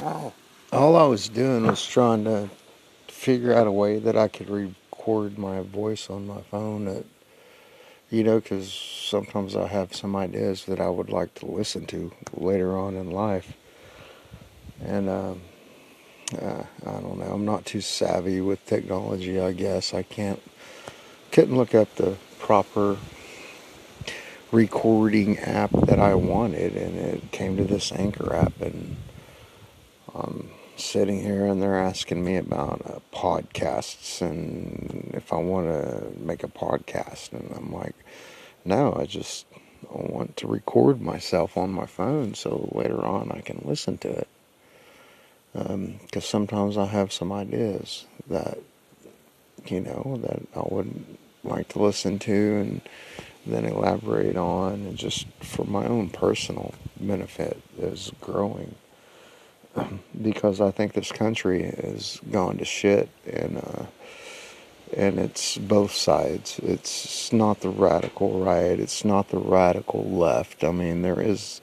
Oh. All I was doing was trying to figure out a way that I could record my voice on my phone that, you know, because sometimes I have some ideas that I would like to listen to later on in life. And, um, uh, I don't know, I'm not too savvy with technology, I guess. I can't, couldn't look up the proper recording app that I wanted, and it came to this Anchor app, and I'm sitting here, and they're asking me about uh, podcasts and if I want to make a podcast, and I'm like, no, I just want to record myself on my phone so later on I can listen to it. Because um, sometimes I have some ideas that, you know, that I would like to listen to and then elaborate on, and just for my own personal benefit as growing. because I think this country is going to shit, and uh, and it's both sides. It's not the radical right. It's not the radical left. I mean, there is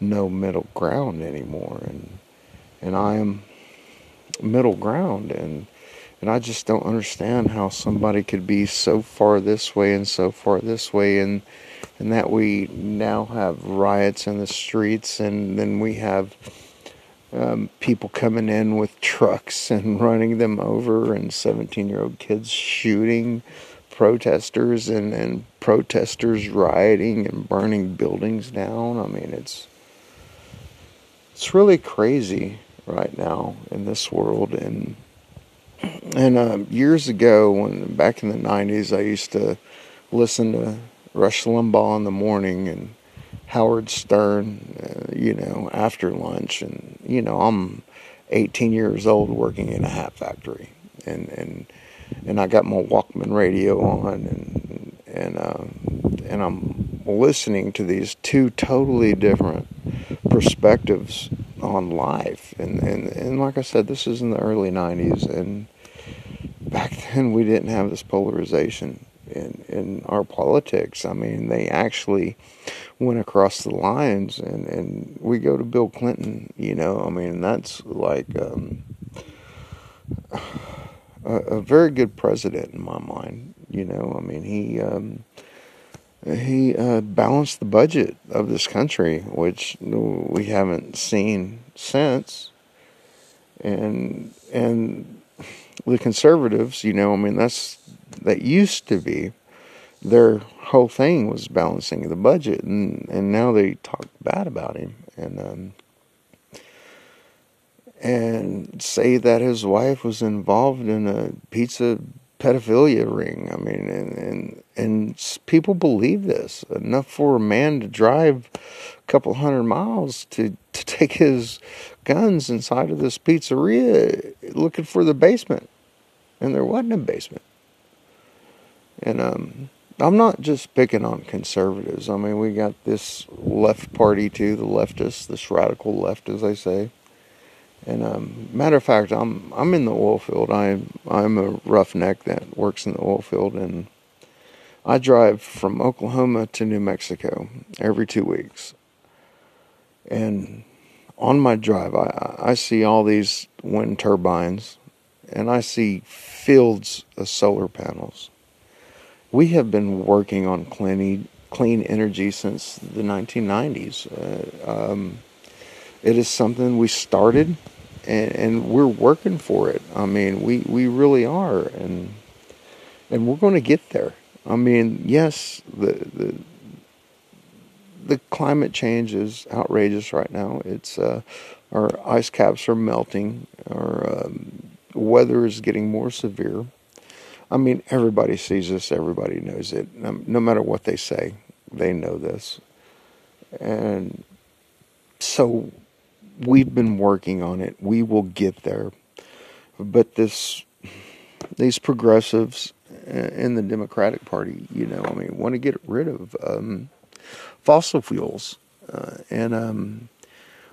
no middle ground anymore, and and I am middle ground, and and I just don't understand how somebody could be so far this way and so far this way, and and that we now have riots in the streets, and then we have um, people coming in with trucks and running them over, and 17 year old kids shooting protesters, and, and protesters rioting and burning buildings down. I mean, it's it's really crazy right now in this world, and and uh, years ago, when back in the '90s, I used to listen to Rush Limbaugh in the morning and Howard Stern, uh, you know, after lunch, and you know, I'm 18 years old working in a hat factory, and and and I got my Walkman radio on, and and uh, and I'm listening to these two totally different perspectives on life. And, and, and like I said, this is in the early 90s. And back then, we didn't have this polarization in, in our politics. I mean, they actually went across the lines. And, and we go to Bill Clinton, you know, I mean, that's like um, a, a, very good president in my mind. You know, I mean, he. Um, he uh, balanced the budget of this country, which we haven't seen since. And and the conservatives, you know, I mean, that's that used to be their whole thing was balancing the budget, and and now they talk bad about him and um, and say that his wife was involved in a pizza pedophilia ring. I mean, and, and and people believe this enough for a man to drive a couple hundred miles to to take his guns inside of this pizzeria looking for the basement, and there wasn't a basement. And um, I'm not just picking on conservatives. I mean, we got this left party too, the leftists, this radical left, as they say. And um, matter of fact, I'm I'm in the oil field. I'm I'm a roughneck that works in the oil field, and I drive from Oklahoma to New Mexico every two weeks. And on my drive, I I see all these wind turbines, and I see fields of solar panels. We have been working on clean clean energy since the 1990s. Uh, um, it is something we started and, and we're working for it. I mean, we, we really are, and and we're going to get there. I mean, yes, the the the climate change is outrageous right now. It's uh, our ice caps are melting. Our um, weather is getting more severe. I mean, everybody sees this. Everybody knows it. Um, no matter what they say, they know this. And so we've been working on it. We will get there. But this, these progressives in the Democratic Party, you know, I mean, want to get rid of um, fossil fuels, uh, and um,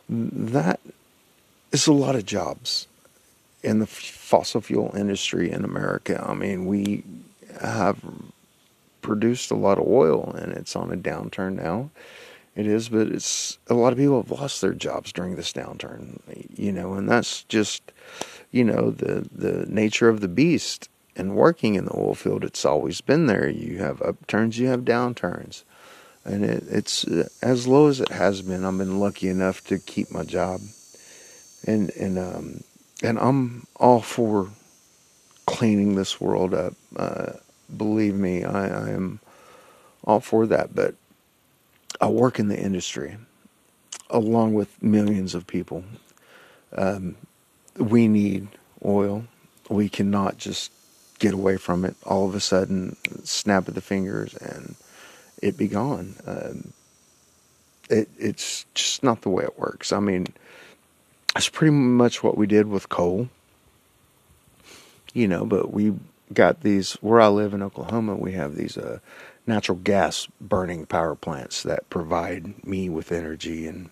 that is a lot of jobs in the fossil fuel industry in America. I mean, we have produced a lot of oil, and it's on a downturn now It is, but it's a lot of people have lost their jobs during this downturn, you know, and that's just, you know, the the nature of the beast. And working in the oil field, it's always been there. You have upturns, you have downturns, and it, it's uh, as low as it has been. I've been lucky enough to keep my job, and and um, and I'm all for cleaning this world up. Uh, believe me, I, I am all for that. But I work in the industry along with millions of people. Um, we need oil. We cannot just get away from it all of a sudden, snap of the fingers, and it be gone. Um, it, it's just not the way it works. I mean, it's pretty much what we did with coal, you know, but we got these, where I live in Oklahoma, we have these uh, natural gas burning power plants that provide me with energy. And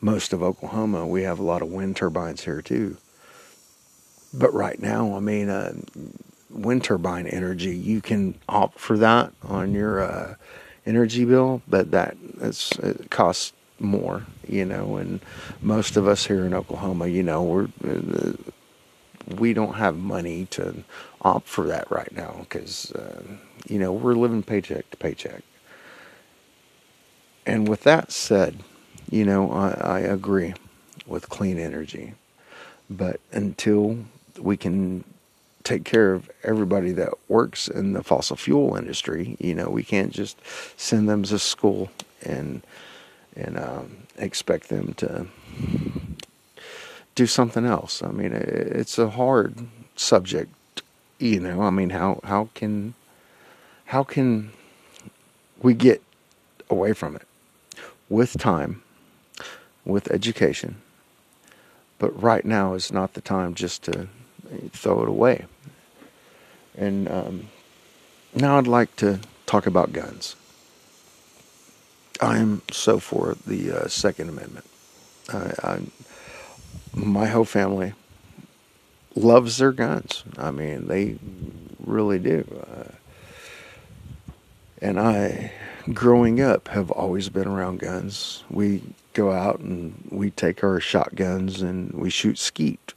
most of Oklahoma, we have a lot of wind turbines here too. But right now, I mean, uh, wind turbine energy, you can opt for that on your uh, energy bill, but that it costs more, you know. And most of us here in Oklahoma, you know, we're uh, we don't have money to opt for that right now because uh, you know we're living paycheck to paycheck. And with that said, you know I, I agree with clean energy, but until we can take care of everybody that works in the fossil fuel industry, you know we can't just send them to school and and um, expect them to do something else. I mean, it's a hard subject, you know. I mean, how how can how can we get away from it with time, with education? But right now is not the time just to throw it away. And um, now I'd like to talk about guns. I'm so for the uh, Second Amendment. I, I, my whole family loves their guns. I mean, they really do. Uh, and I, growing up, have always been around guns. We go out and we take our shotguns and we shoot skeet,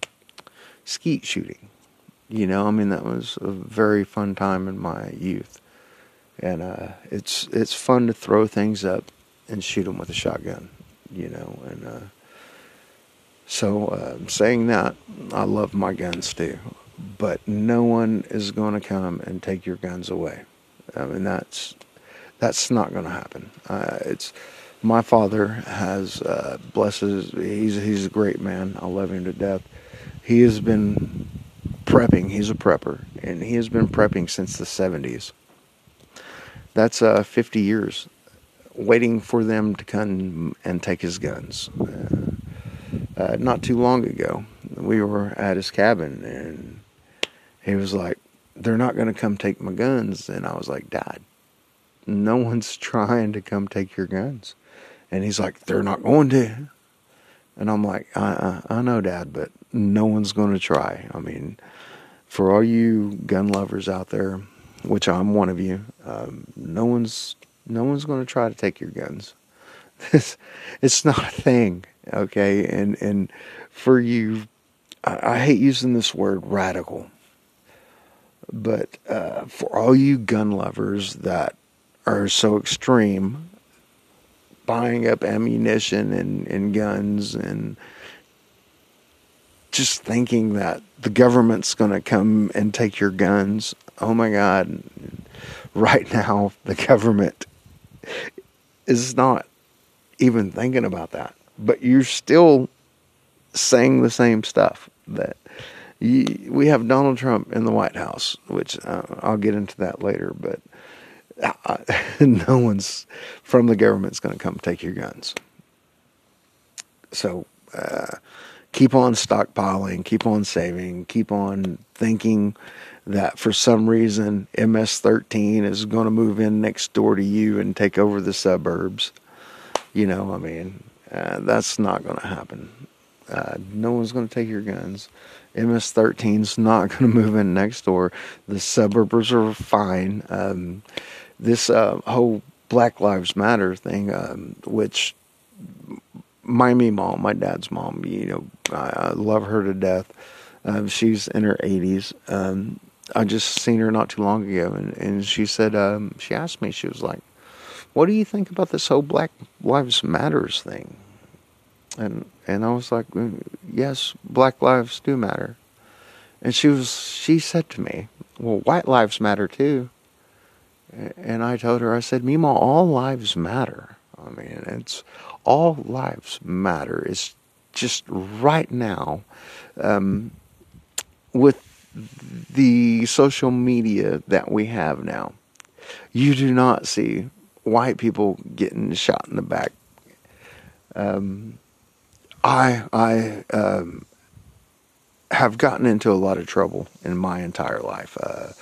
skeet shooting. You know, I mean, that was a very fun time in my youth. And uh, it's it's fun to throw things up and shoot them with a shotgun, you know. And uh, so, uh, saying that, I love my guns too, but no one is going to come and take your guns away. I mean, that's that's not going to happen. Uh, it's my father has uh, blesses. He's he's a great man. I love him to death. He has been prepping. He's a prepper, and he has been prepping since the '70s. That's uh, 50 years, waiting for them to come and take his guns. Uh, uh, not too long ago, we were at his cabin, and he was like, "They're not going to come take my guns," and I was like, "Dad, no one's trying to come take your guns," and he's like, "They're not going to," and I'm like, "I I, I know, Dad, but no one's going to try. I mean." For all you gun lovers out there, which I'm one of you, um, no one's no one's going to try to take your guns. This, it's not a thing, okay? And and for you, I, I hate using this word radical, but uh, for all you gun lovers that are so extreme, buying up ammunition and, and guns and just thinking that the government's going to come and take your guns. Oh my God. Right now, the government is not even thinking about that. But you're still saying the same stuff that you, we have Donald Trump in the White House, which uh, I'll get into that later. But uh, no one's from the government's going to come take your guns. So uh, keep on stockpiling, keep on saving, keep on thinking that for some reason MS-13 is going to move in next door to you and take over the suburbs. You know, I mean, uh, that's not going to happen. Uh, no one's going to take your guns. MS-13's not going to move in next door. The suburbs are fine. Um, this uh, whole Black Lives Matter thing, um, which my me mom, my dad's mom, you know, I, I love her to death. Um, she's in her 80s. Um, I just seen her not too long ago, and, and she said, um, she asked me, she was like, what do you think about this whole Black Lives Matters thing? And and I was like, mm, yes, Black lives do matter. And she was she said to me, well, white lives matter too. And I told her, I said, Mima, all lives matter. I mean, it's all lives matter. It's just right now, um, with the social media that we have now, you do not see white people getting shot in the back. Um, I I um, have gotten into a lot of trouble in my entire life. Uh,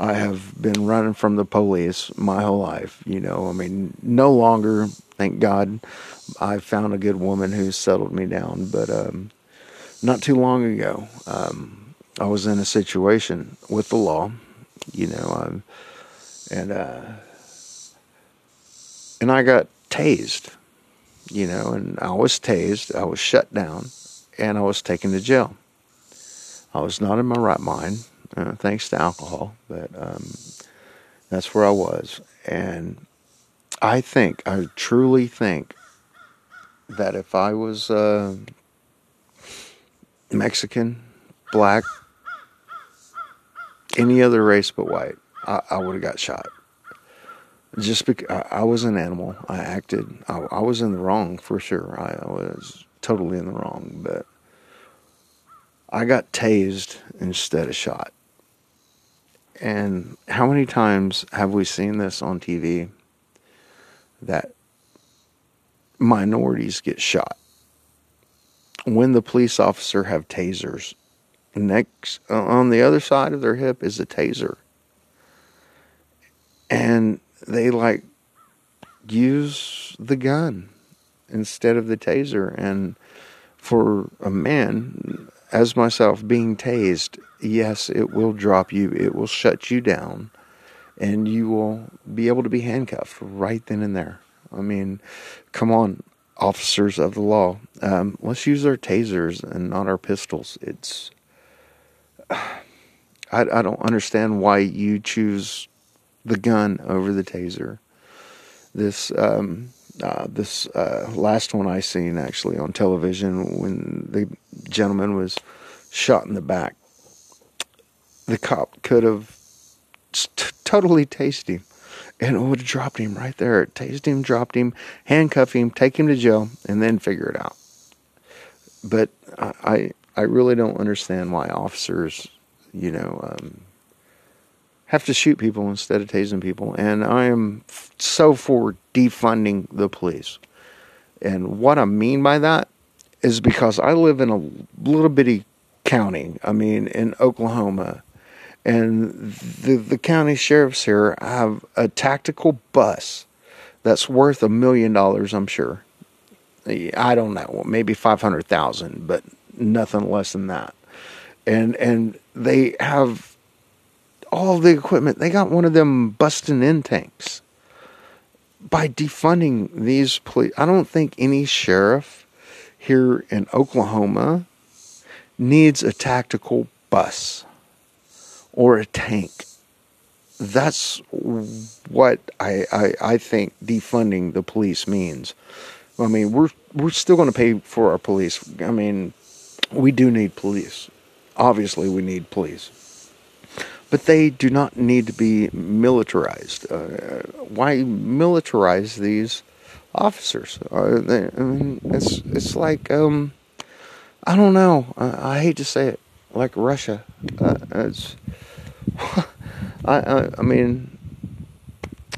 I have been running from the police my whole life. You know, I mean, no longer, thank God, I found a good woman who settled me down. But um, not too long ago, um, I was in a situation with the law. You know, um, and uh, and I got tased, you know, and I was tased, I was shut down, and I was taken to jail. I was not in my right mind, uh, thanks to alcohol, but um, that's where I was. And I think, I truly think that if I was uh, Mexican, black, any other race but white, I, I would have got shot just because I, was an animal, I acted. I, I, was in the wrong for sure. I, I was totally in the wrong, but I got tased instead of shot. And how many times have we seen this on TV that minorities get shot when the police officer have tasers? Next on the other side of their hip is a taser. And they like use the gun instead of the taser. And for a man, as myself, being tased, yes, it will drop you, it will shut you down, and you will be able to be handcuffed right then and there. I mean, come on, officers of the law, um, let's use our tasers and not our pistols. It's. I, I don't understand why you choose the gun over the taser. This um, uh, this uh, last one I seen actually on television when the gentleman was shot in the back. The cop could have t- totally tased him, and it would have dropped him right there. Tased him, dropped him, handcuff him, take him to jail, and then figure it out. But I I, I really don't understand why officers, you know. Um, have to shoot people instead of tasing people. And I am so for defunding the police. And what I mean by that is because I live in a little bitty county, I mean, in Oklahoma. And the, the county sheriffs here have a tactical bus that's worth a million dollars, I'm sure. I don't know, maybe 500,000, but nothing less than that. And and they have all the equipment. They got one of them busting in tanks. By defunding these police, I don't think any sheriff here in Oklahoma needs a tactical bus or a tank. That's what I, I, I think defunding the police means. I mean, we're we're still going to pay for our police. I mean, we do need police. Obviously, we need police but they do not need to be militarized. Uh, why militarize these officers? Uh, they, I mean, it's it's like um, I don't know. I, hate to say it, like Russia. Uh, it's I, I, I mean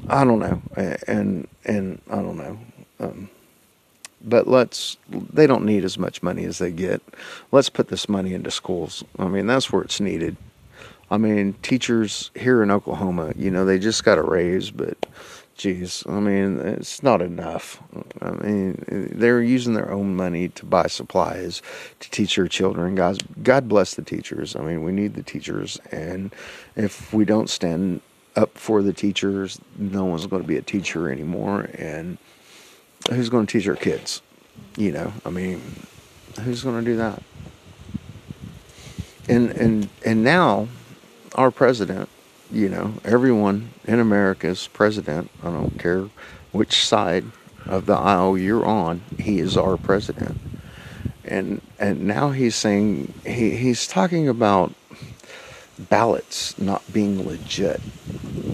I don't know, and and I don't know. Um, but let's they don't need as much money as they get. Let's put this money into schools. I mean, that's where it's needed. I mean, teachers here in Oklahoma, you know, they just got a raise, but geez, I mean, it's not enough. I mean, they're using their own money to buy supplies to teach their children. Guys, God bless the teachers. I mean, we need the teachers, and if we don't stand up for the teachers. No one's going to be a teacher anymore, and who's going to teach our kids? You know, I mean, who's going to do that? And and and now, our president, you know, everyone in America's president. I don't care which side of the aisle you're on. He is our president, and and now he's saying he he's talking about ballots not being legit.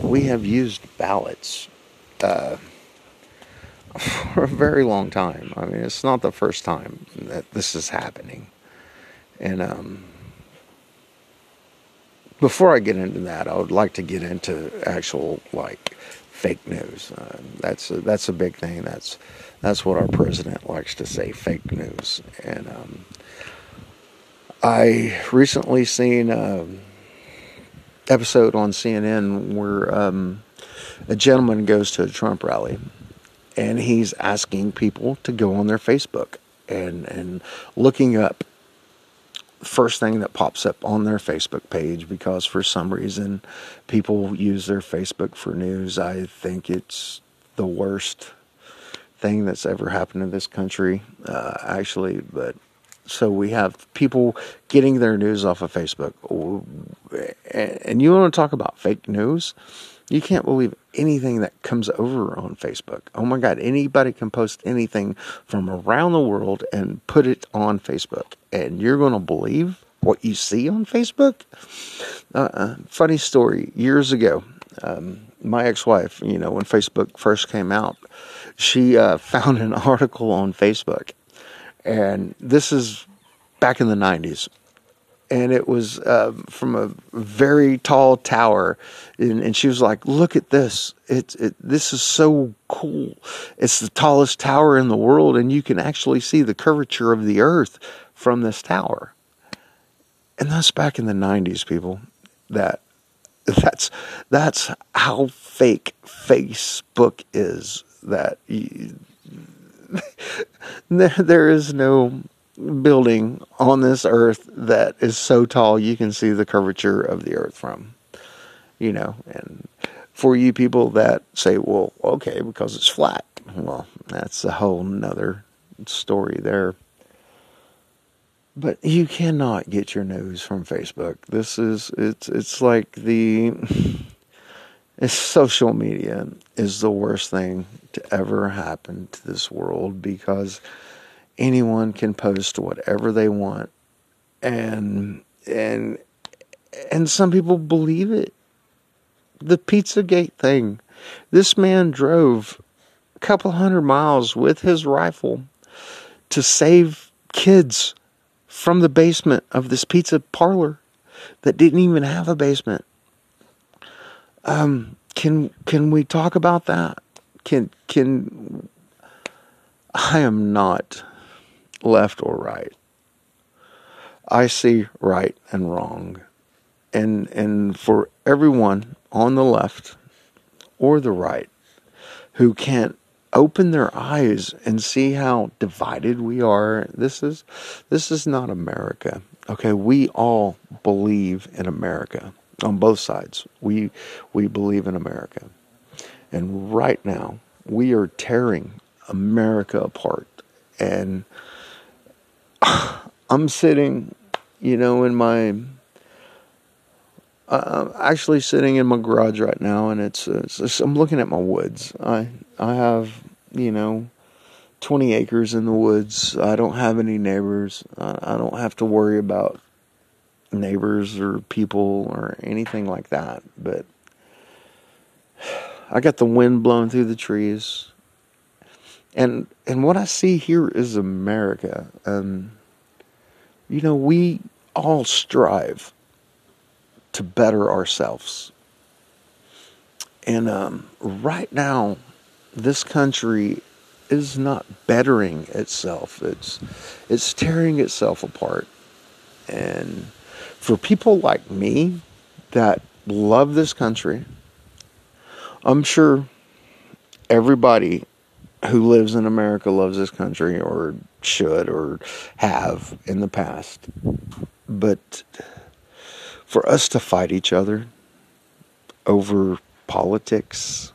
We have used ballots uh, for a very long time. I mean, it's not the first time that this is happening. And um, before I get into that, I would like to get into actual like fake news. Uh, that's a, that's a big thing. That's that's what our president likes to say, fake news. And um, I recently seen. Um, episode on CNN where um, a gentleman goes to a Trump rally and he's asking people to go on their Facebook and and looking up first thing that pops up on their Facebook page because for some reason people use their Facebook for news. I think it's the worst thing that's ever happened in this country, uh, actually. But so we have people getting their news off of Facebook. And you want to talk about fake news? You can't believe anything that comes over on Facebook. Oh my God, anybody can post anything from around the world and put it on Facebook. And you're going to believe what you see on Facebook? Uh, funny story. Years ago, um, my ex wife, you know, when Facebook first came out, she uh, found an article on Facebook and this is back in the 90s and it was uh, from a very tall tower. And, and, she was like look at this. It's it, this is so cool. It's the tallest tower in the world and you can actually see the curvature of the earth from this tower. And that's back in the 90s people. That that's that's how fake facebook is that you, there is no building on this earth that is so tall you can see the curvature of the earth from. You know, and for you people that say, well, okay, because it's flat, well, that's a whole nother story there. But you cannot get your news from Facebook. This is it's it's like the social media is the worst thing to ever happen to this world because anyone can post whatever they want. And and and some people believe it. The pizzagate thing. This man drove a couple hundred miles with his rifle to save kids from the basement of this pizza parlor that didn't even have a basement. Um, can can we talk about that? Can can I am not left or right. I see right and wrong. And and for everyone on the left or the right who can't open their eyes and see how divided we are, this is this is not America. Okay, we all believe in America on both sides. We we believe in America. And right now, we are tearing America apart. And I'm sitting, you know, in my uh, actually sitting in my garage right now, and it's, it's, I'm looking at my woods. I I have you know 20 acres in the woods. I don't have any neighbors. I, I don't have to worry about neighbors or people or anything like that. But I got the wind blowing through the trees. And and what I see here is America. Um, you know, we all strive to better ourselves. And um, right now, this country is not bettering itself. It's it's tearing itself apart. And for people like me that love this country, I'm sure everybody who lives in America loves this country or should or have in the past. But for us to fight each other over politics.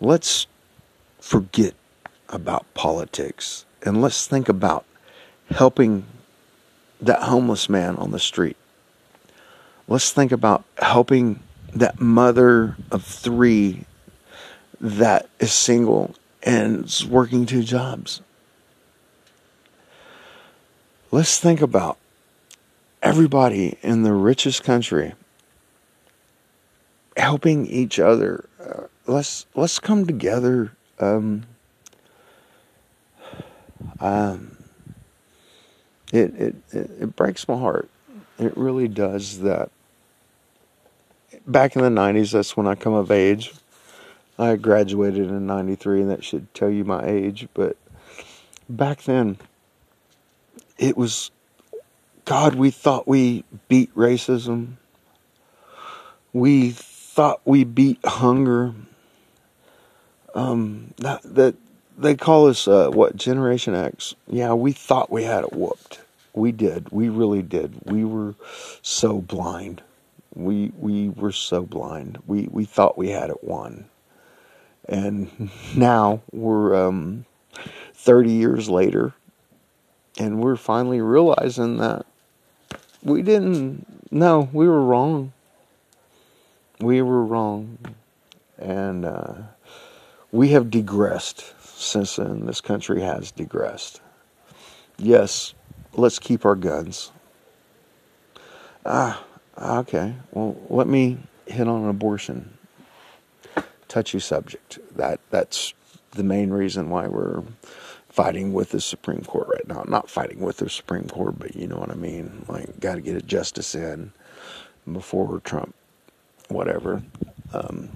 Let's forget about politics and let's think about helping that homeless man on the street. Let's think about helping that mother of three that is single and is working two jobs. Let's think about everybody in the richest country helping each other. Uh, let's let's come together. Um, um, it, it it breaks my heart. It really does that. Back in the '90s, that's when I come of age. I graduated in '93, and that should tell you my age. But back then, it was God. We thought we beat racism. We thought we beat hunger. Um, that that they call us uh, what Generation X. Yeah, we thought we had it whooped. We did. We really did. We were so blind. We we were so blind. We we thought we had it won. And now we're um, 30 years later, and we're finally realizing that we didn't. No, we were wrong we were wrong, and uh, we have digressed since then. This country has digressed. Yes, let's keep our guns. Ah, okay. Well, let me hit on abortion. Touchy subject. That that's the main reason why we're fighting with the Supreme Court right now. Not fighting with the Supreme Court, but you know what I mean. Like, got to get a justice in before Trump whatever. Um,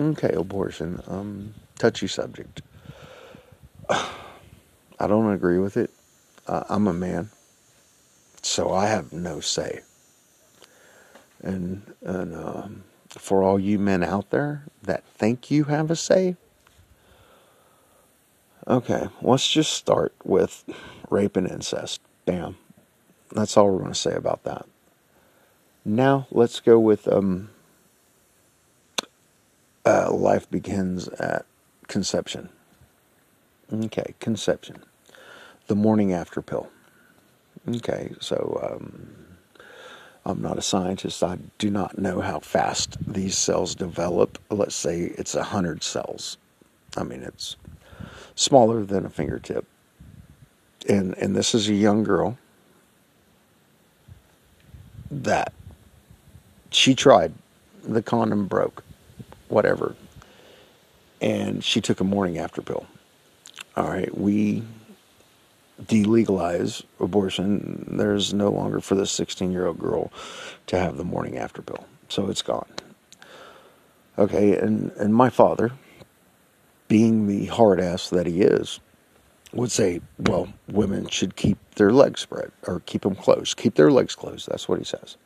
okay, abortion. Um, touchy subject. I don't agree with it. Uh, I'm a man, so I have no say. And and um, for all you men out there that think you have a say, okay, let's just start with rape and incest. Bam. That's all we're going to say about that. Now let's go with um, uh, life begins at conception. Okay, conception. The morning after pill. Okay, so um, I'm not a scientist. I do not know how fast these cells develop. Let's say it's a hundred cells. I mean, it's smaller than a fingertip. And and this is a young girl that she tried. The condom broke, whatever. And she took a morning after pill. All right, we delegalize abortion. There's no longer for the 16 year old girl to have the morning after pill. So it's gone. Okay, and, and my father, being the hard ass that he is, would say, well, women should keep their legs spread or keep them closed. Keep their legs closed. That's what he says.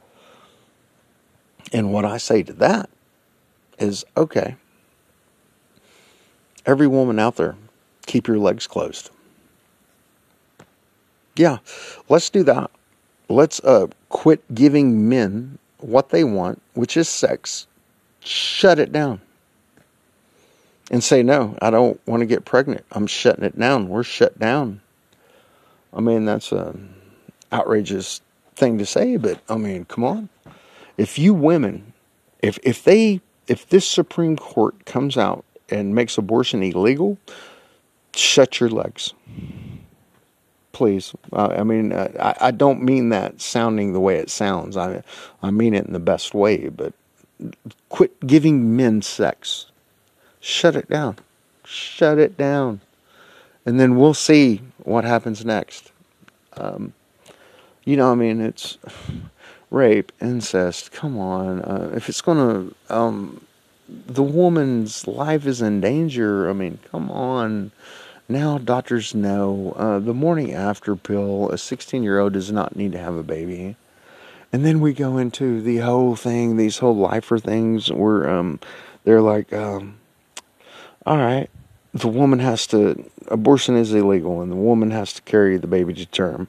And what I say to that is okay, every woman out there, keep your legs closed. Yeah, let's do that. Let's uh, quit giving men what they want, which is sex. Shut it down. And say, no, I don't want to get pregnant. I'm shutting it down. We're shut down. I mean, that's an outrageous thing to say, but I mean, come on if you women, if if they if this Supreme Court comes out and makes abortion illegal, shut your legs. Please. Uh, I mean, uh, I, I don't mean that sounding the way it sounds. I, I mean it in the best way, but quit giving men sex. Shut it down. Shut it down. And then we'll see what happens next. Um, you know, I mean, it's rape, incest. Come on, uh, if it's going to, um, the woman's life is in danger. I mean, come on. Now doctors know uh, the morning after pill. A 16 year old does not need to have a baby. And then we go into the whole thing, these whole lifer things where um, they're like, um, all right, the woman has to, abortion is illegal and the woman has to carry the baby to term,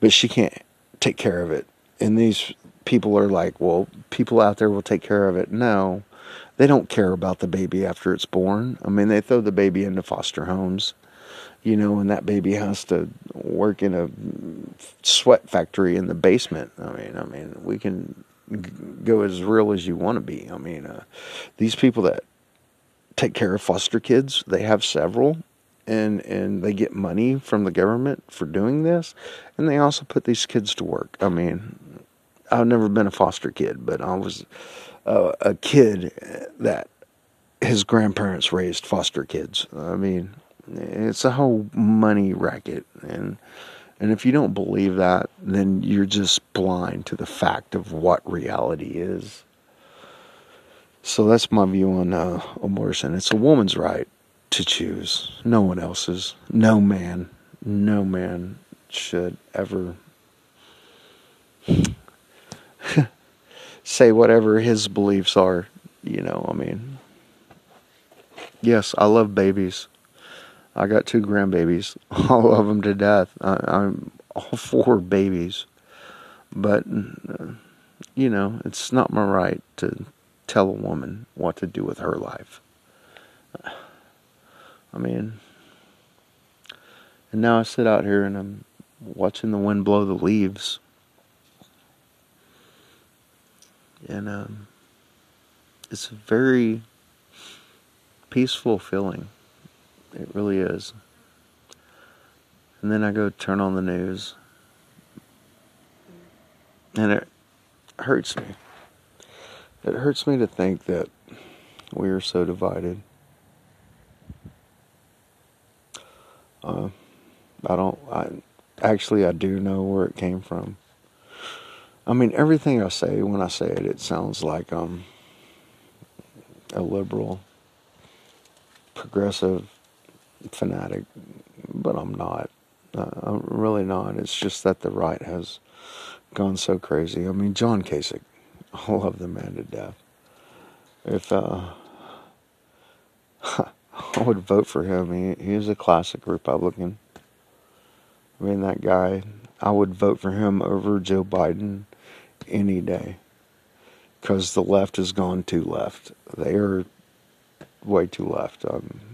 but she can't take care of it And these people are like, well, people out there will take care of it. No, they don't care about the baby after it's born. I mean, they throw the baby into foster homes, you know, and that baby has to work in a sweat factory in the basement. I mean, I mean, we can go as real as you want to be. I mean, uh, these people that take care of foster kids, they have several and and they get money from the government for doing this and they also put these kids to work. I mean, I've never been a foster kid, but I was uh, a kid that his grandparents raised foster kids. I mean, it's a whole money racket, and and if you don't believe that, then you're just blind to the fact of what reality is. So that's my view on uh, abortion. It's a woman's right to choose, no one else's. No man, no man should ever say whatever his beliefs are. You know, I mean, yes, I love babies. I got two grandbabies. I love them to death. I, am all for babies, but uh, you know, it's not my right to tell a woman what to do with her life. I mean, and now I sit out here and I'm watching the wind blow the leaves and um, it's a very peaceful feeling. It really is. And then I go turn on the news, and it hurts me. It hurts me to think that we are so divided. Uh, I don't. I actually I do know where it came from. I mean, everything I say, when I say it, it sounds like I'm a liberal, progressive fanatic, but I'm not. Uh, I'm really not. It's just that the right has gone so crazy. I mean, John Kasich, I love the man to death. If uh, I would vote for him, he, he is a classic Republican. I mean, that guy, I would vote for him over Joe Biden any day because the left has gone too left. They are way too left. Um,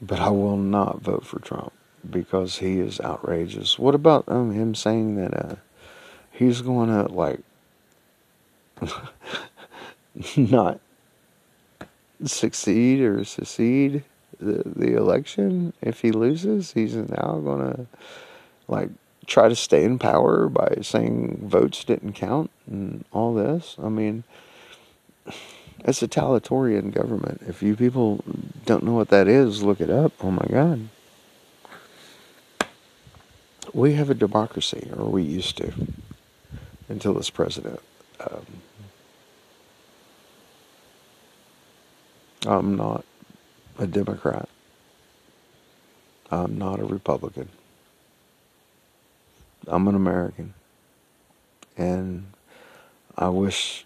but I will not vote for Trump because he is outrageous. What about um, him saying that uh, he's going to like not succeed or secede the, the election if he loses? He's now going to like try to stay in power by saying votes didn't count and all this. I mean, it's a totalitarian government. If you people don't know what that is, look it up. Oh my God. We have a democracy, or we used to, until this president. Um, I'm not a Democrat. I'm not a Republican. I'm an American. And I wish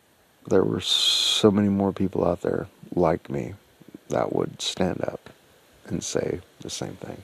there were so many more people out there like me that would stand up and say the same thing.